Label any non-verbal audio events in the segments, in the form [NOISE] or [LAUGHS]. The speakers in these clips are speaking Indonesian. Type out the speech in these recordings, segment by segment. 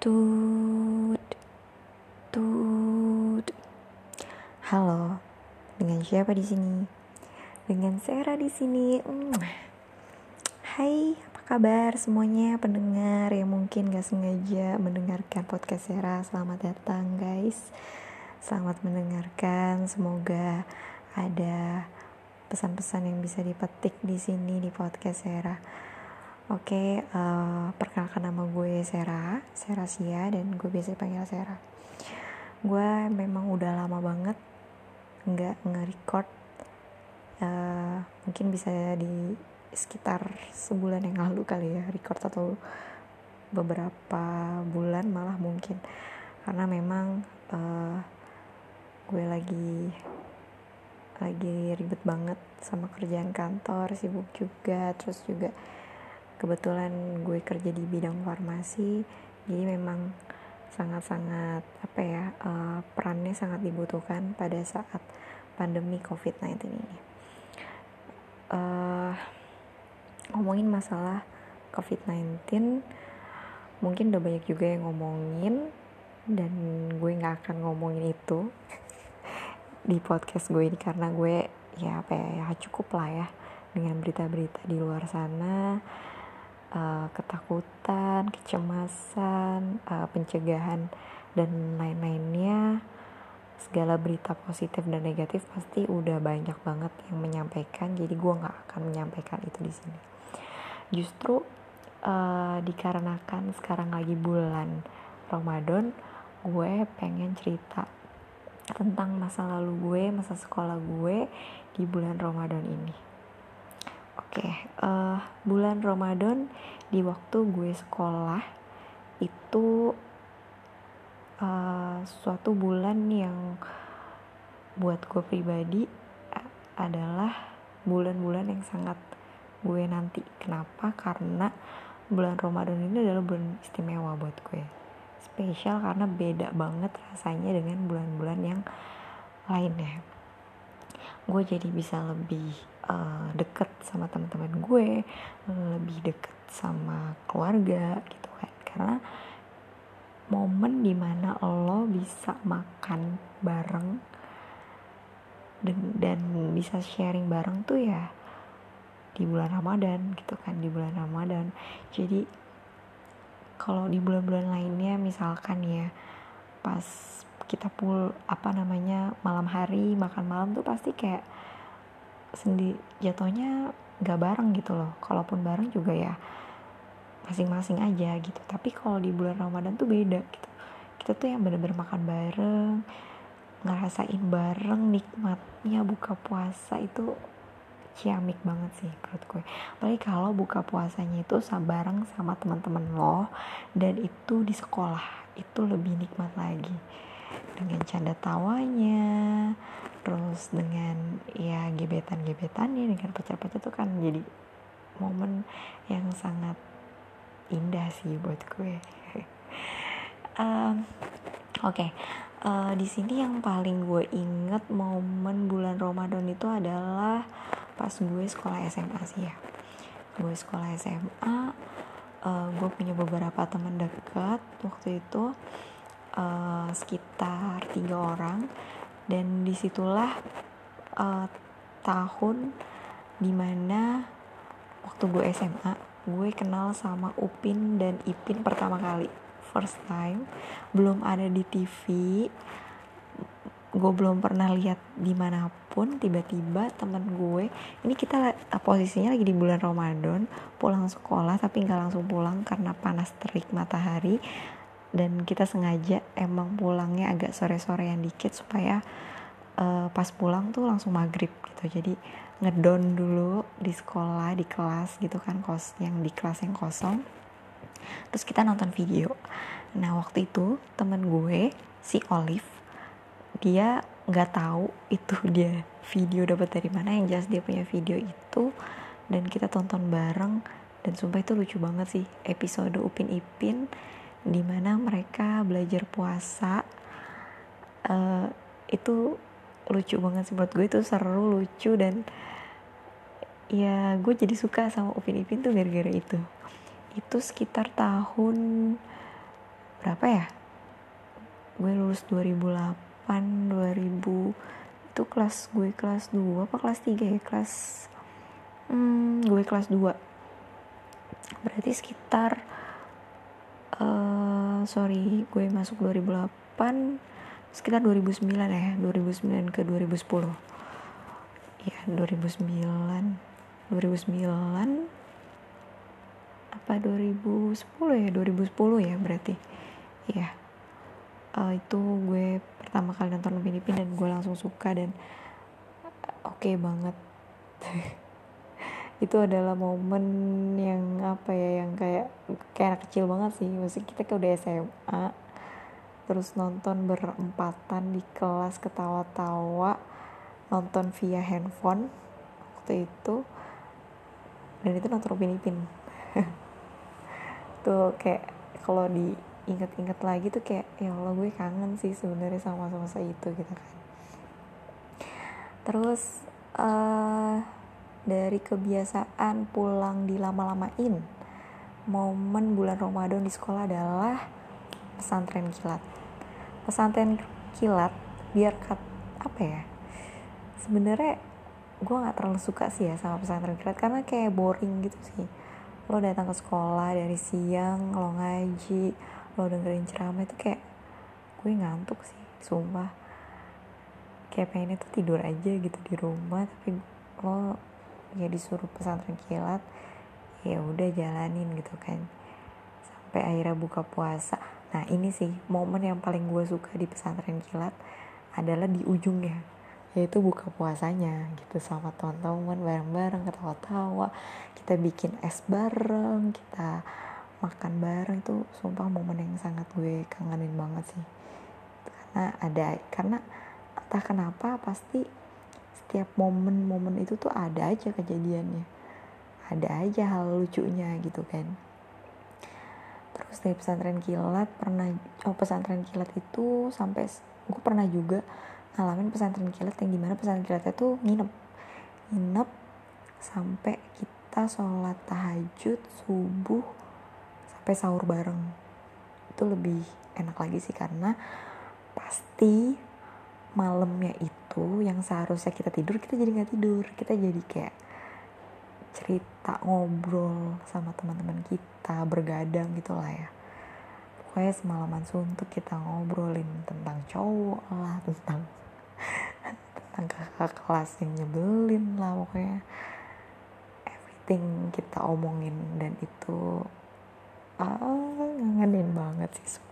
Tut, tut. Halo, dengan siapa di sini? Dengan Sarah di sini. Hai, apa kabar semuanya pendengar yang mungkin gak sengaja mendengarkan podcast Sarah? Selamat datang guys. Selamat mendengarkan. Semoga ada pesan-pesan yang bisa dipetik di sini di podcast Sarah Oke, okay, uh, eh, perkenalkan nama gue Sera, Sera Sia dan gue biasa dipanggil Sera. Gue memang udah lama banget nggak nge-record. Uh, mungkin bisa di sekitar sebulan yang lalu kali ya record atau beberapa bulan malah mungkin karena memang uh, gue lagi lagi ribet banget sama kerjaan kantor sibuk juga terus juga kebetulan gue kerja di bidang farmasi jadi memang sangat-sangat apa ya uh, perannya sangat dibutuhkan pada saat pandemi COVID-19 ini. Uh, ngomongin masalah COVID-19, mungkin udah banyak juga yang ngomongin dan gue nggak akan ngomongin itu [LAUGHS] di podcast gue ini karena gue ya apa ya, ya cukup lah ya dengan berita-berita di luar sana uh, ketakutan, kecemasan, uh, pencegahan dan lain-lainnya segala berita positif dan negatif pasti udah banyak banget yang menyampaikan jadi gue nggak akan menyampaikan itu di sini. Justru uh, dikarenakan sekarang lagi bulan Ramadan gue pengen cerita tentang masa lalu gue masa sekolah gue di bulan Ramadan ini Oke, okay, uh, eh, bulan Ramadan di waktu gue sekolah itu uh, suatu bulan yang buat gue pribadi adalah bulan-bulan yang sangat gue nanti. Kenapa? Karena bulan Ramadan ini adalah bulan istimewa buat gue. Spesial karena beda banget rasanya dengan bulan-bulan yang lainnya. Gue jadi bisa lebih uh, deket sama teman-teman gue lebih deket sama keluarga gitu kan. Karena momen di mana lo bisa makan bareng dan, dan bisa sharing bareng tuh ya di bulan Ramadan gitu kan di bulan Ramadan. Jadi kalau di bulan-bulan lainnya misalkan ya pas kita pul apa namanya malam hari makan malam tuh pasti kayak sendi jatuhnya gak bareng gitu loh. Kalaupun bareng juga ya masing-masing aja gitu. Tapi kalau di bulan Ramadan tuh beda gitu. Kita tuh yang bener-bener makan bareng ngerasain bareng nikmatnya buka puasa itu ciamik banget sih menurut gue. Apalagi kalau buka puasanya itu bareng sama teman-teman lo dan itu di sekolah itu lebih nikmat lagi. Dengan canda tawanya terus dengan ya gebetan-gebetannya dengan pacar-pacar tuh kan jadi momen yang sangat indah sih buat gue [LAUGHS] um, oke okay. uh, di sini yang paling gue inget momen bulan Ramadan itu adalah pas gue sekolah SMA sih ya gue sekolah SMA uh, gue punya beberapa teman dekat waktu itu uh, sekitar tiga orang dan di situlah uh, tahun di mana waktu gue SMA gue kenal sama Upin dan Ipin pertama kali. First time belum ada di TV gue belum pernah lihat di mana pun tiba-tiba temen gue ini kita posisinya lagi di bulan Ramadan pulang sekolah tapi nggak langsung pulang karena panas terik matahari dan kita sengaja emang pulangnya agak sore-sorean dikit supaya uh, pas pulang tuh langsung maghrib gitu. Jadi ngedon dulu di sekolah di kelas gitu kan kos yang di kelas yang kosong. Terus kita nonton video. Nah waktu itu temen gue si Olive dia nggak tahu itu [LAUGHS] dia video dapat dari mana yang jelas dia punya video itu. Dan kita tonton bareng. Dan sumpah itu lucu banget sih episode Upin Ipin di mana mereka belajar puasa uh, itu lucu banget sih. Buat gue itu seru lucu dan ya gue jadi suka sama Upin Ipin tuh gara-gara itu. Itu sekitar tahun berapa ya? Gue lulus 2008 2000 itu kelas gue kelas 2 apa kelas 3 ya? Kelas hmm, gue kelas 2 berarti sekitar uh, sorry gue masuk 2008 sekitar 2009 ya 2009 ke 2010 ya 2009 2009 apa 2010 ya? 2010 ya berarti. Ya uh, itu gue pertama kali nonton Upin Ipin dan gue langsung suka dan oke okay banget [LAUGHS] itu adalah momen yang apa ya yang kayak kayak anak kecil banget sih. Maksudnya kita kayak udah SMA terus nonton berempatan di kelas ketawa-tawa nonton via handphone waktu itu dan itu nonton Upin Ipin. [LAUGHS] Tuh kayak kalau diinget-inget lagi tuh kayak ya Allah gue kangen sih sebenarnya sama masa-masa itu gitu kan. Terus uh, dari kebiasaan pulang dilama-lamain. Momen bulan Ramadan di sekolah adalah pesantren kilat. Pesantren kilat biar kat, apa ya? Sebenarnya gue nggak terlalu suka sih ya sama pesantren kilat karena kayak boring gitu sih. Lo datang ke sekolah dari siang lo ngaji lo dengerin ceramah itu kayak gue ngantuk sih sumpah. Kayak pengennya tuh tidur aja gitu di rumah tapi lo ya disuruh pesantren kilat ya udah jalanin gitu kan. Sampai akhirnya buka puasa. Nah ini sih momen yang paling gue suka di pesantren kilat adalah di ujungnya yaitu buka puasanya gitu. Sama teman-teman bareng-bareng ketawa-tawa kita bikin es bareng kita makan bareng. Itu sumpah momen yang sangat gue kangenin banget sih. Karena ada karena entah kenapa pasti setiap momen-momen itu tuh ada aja kejadiannya. Ada aja hal lucunya gitu kan. Terus dari pesantren kilat pernah oh pesantren kilat itu sampai gue pernah juga ngalamin pesantren kilat yang di mana pesantren kilatnya tuh nginep. Nginep sampai kita sholat tahajud subuh sampai sahur bareng. Itu lebih enak lagi sih karena pasti malamnya itu yang seharusnya kita tidur kita jadi nggak tidur. Kita jadi kayak cerita ngobrol sama teman-teman kita bergadang gitulah ya. Pokoknya semalaman suntuk kita ngobrolin tentang cowok lah [LAUGHS] tentang tentang kakak kelas yang nyebelin lah pokoknya. Everything kita omongin dan itu ah ngangenin banget sih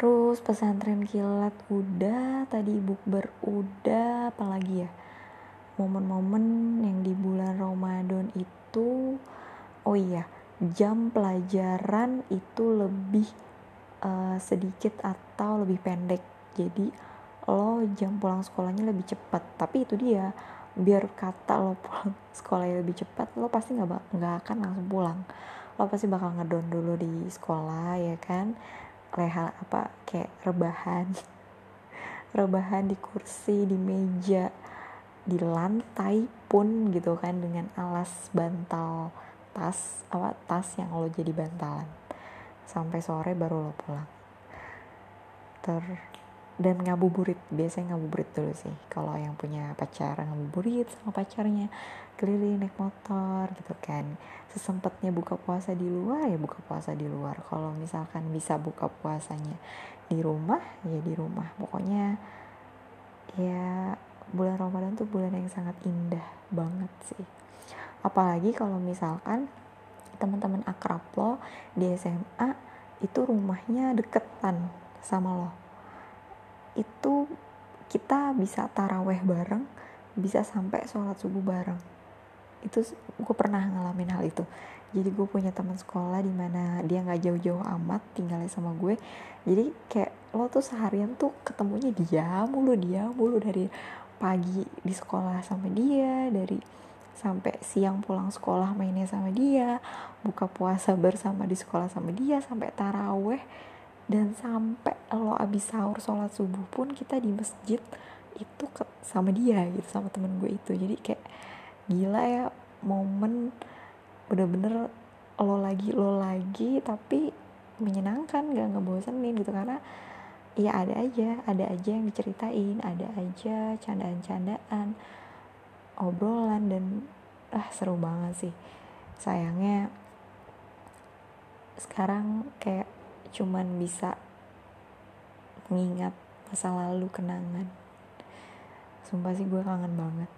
terus pesantren kilat udah tadi bukber udah apalagi ya? Momen-momen yang di bulan Ramadan itu oh iya jam pelajaran itu lebih uh, sedikit atau lebih pendek. Jadi lo jam pulang sekolahnya lebih cepat. Tapi itu dia biar kata lo pulang [LAUGHS] sekolahnya lebih cepat lo pasti nggak nggak akan langsung pulang. Lo pasti bakal ngedon dulu di sekolah ya kan leha apa kayak rebahan. [LAUGHS] Rebahan di kursi di meja di lantai pun gitu kan dengan alas bantal tas apa tas yang lo jadi bantalan. Sampai sore baru lo pulang. Ter dan ngabuburit. Biasanya ngabuburit dulu sih. Kalau yang punya pacar ngabuburit sama pacarnya. Keliling naik motor gitu kan. Sesempatnya buka puasa di luar ya buka puasa di luar. Kalau misalkan bisa buka puasanya di rumah ya di rumah. Pokoknya ya bulan Ramadan tuh bulan yang sangat indah banget sih. Apalagi kalau misalkan teman-teman akrab lo di SMA itu rumahnya deketan sama lo itu kita bisa taraweh bareng bisa sampai sholat subuh bareng. Itu gue pernah ngalamin hal itu. Jadi gue punya teman sekolah di mana dia nggak jauh-jauh amat tinggalnya sama gue. Jadi kayak lo tuh seharian tuh ketemunya dia mulu dia mulu dari pagi di sekolah sama dia dari sampai siang pulang sekolah mainnya sama dia buka puasa bersama di sekolah sama dia sampai taraweh dan sampai lo abis sahur sholat subuh pun kita di masjid itu ke, sama dia gitu sama temen gue itu. Jadi kayak gila ya momen bener-bener lo lagi lo lagi tapi menyenangkan gak ngebosenin gitu. Karena ya ada aja ada aja yang diceritain ada aja candaan-candaan obrolan dan ah seru banget sih. Sayangnya sekarang kayak cuman bisa mengingat masa lalu kenangan. Sumpah sih gue kangen banget.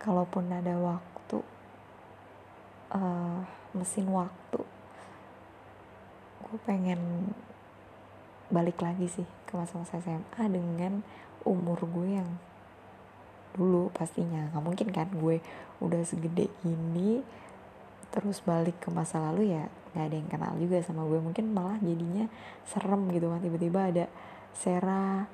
Kalaupun ada waktu uh, mesin waktu gue pengen balik lagi sih ke masa-masa SMA dengan umur gue yang dulu pastinya. Nggak mungkin kan gue udah segede ini terus balik ke masa lalu ya nggak ada yang kenal juga sama gue. Mungkin malah jadinya serem gitu kan tiba-tiba ada Sera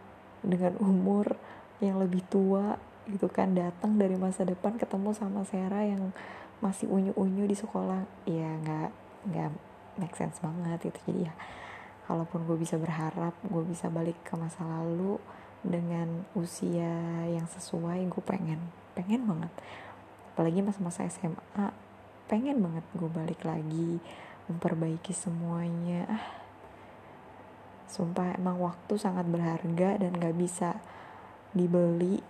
dengan umur yang lebih tua gitu kan datang dari masa depan ketemu sama Sera yang masih unyu-unyu di sekolah. Ya nggak nggak make sense banget itu jadi ya kalaupun gue bisa berharap gue bisa balik ke masa lalu dengan usia yang sesuai gue pengen pengen banget. Apalagi masa-masa SMA pengen banget gue balik lagi memperbaiki semuanya. Ah sumpah emang waktu sangat berharga dan gak bisa dibeli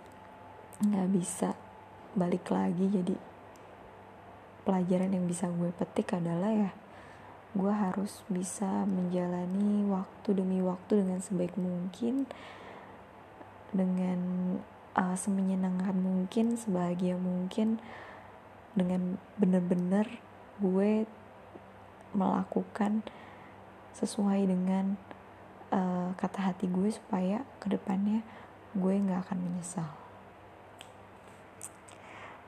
gak bisa balik lagi. Jadi pelajaran yang bisa gue petik adalah ya gue harus bisa menjalani waktu demi waktu dengan sebaik mungkin dengan uh, semenyenangkan mungkin sebahagia mungkin dengan bener-bener gue melakukan sesuai dengan uh, kata hati gue supaya ke depannya gue nggak akan menyesal.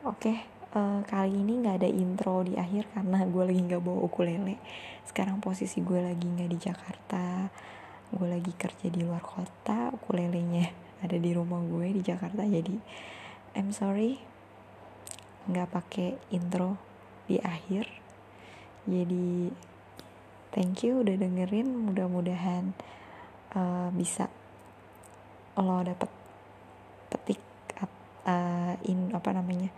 Oke, okay, uh, kali ini nggak ada intro di akhir karena [LAUGHS] gue lagi nggak bawa ukulele. Sekarang posisi gue lagi nggak di Jakarta gue lagi kerja di luar kota ukulelenya [LAUGHS] ada di rumah gue di Jakarta. Jadi I'm sorry nggak pakai intro di akhir. Jadi thank you udah dengerin. Mudah-mudahan uh, bisa lo dapet petik uh, in apa namanya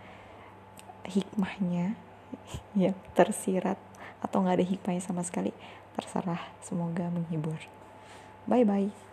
hikmahnya. [LAUGHS] Ya tersirat atau nggak ada hikmahnya sama sekali terserah. Semoga menghibur. Bye bye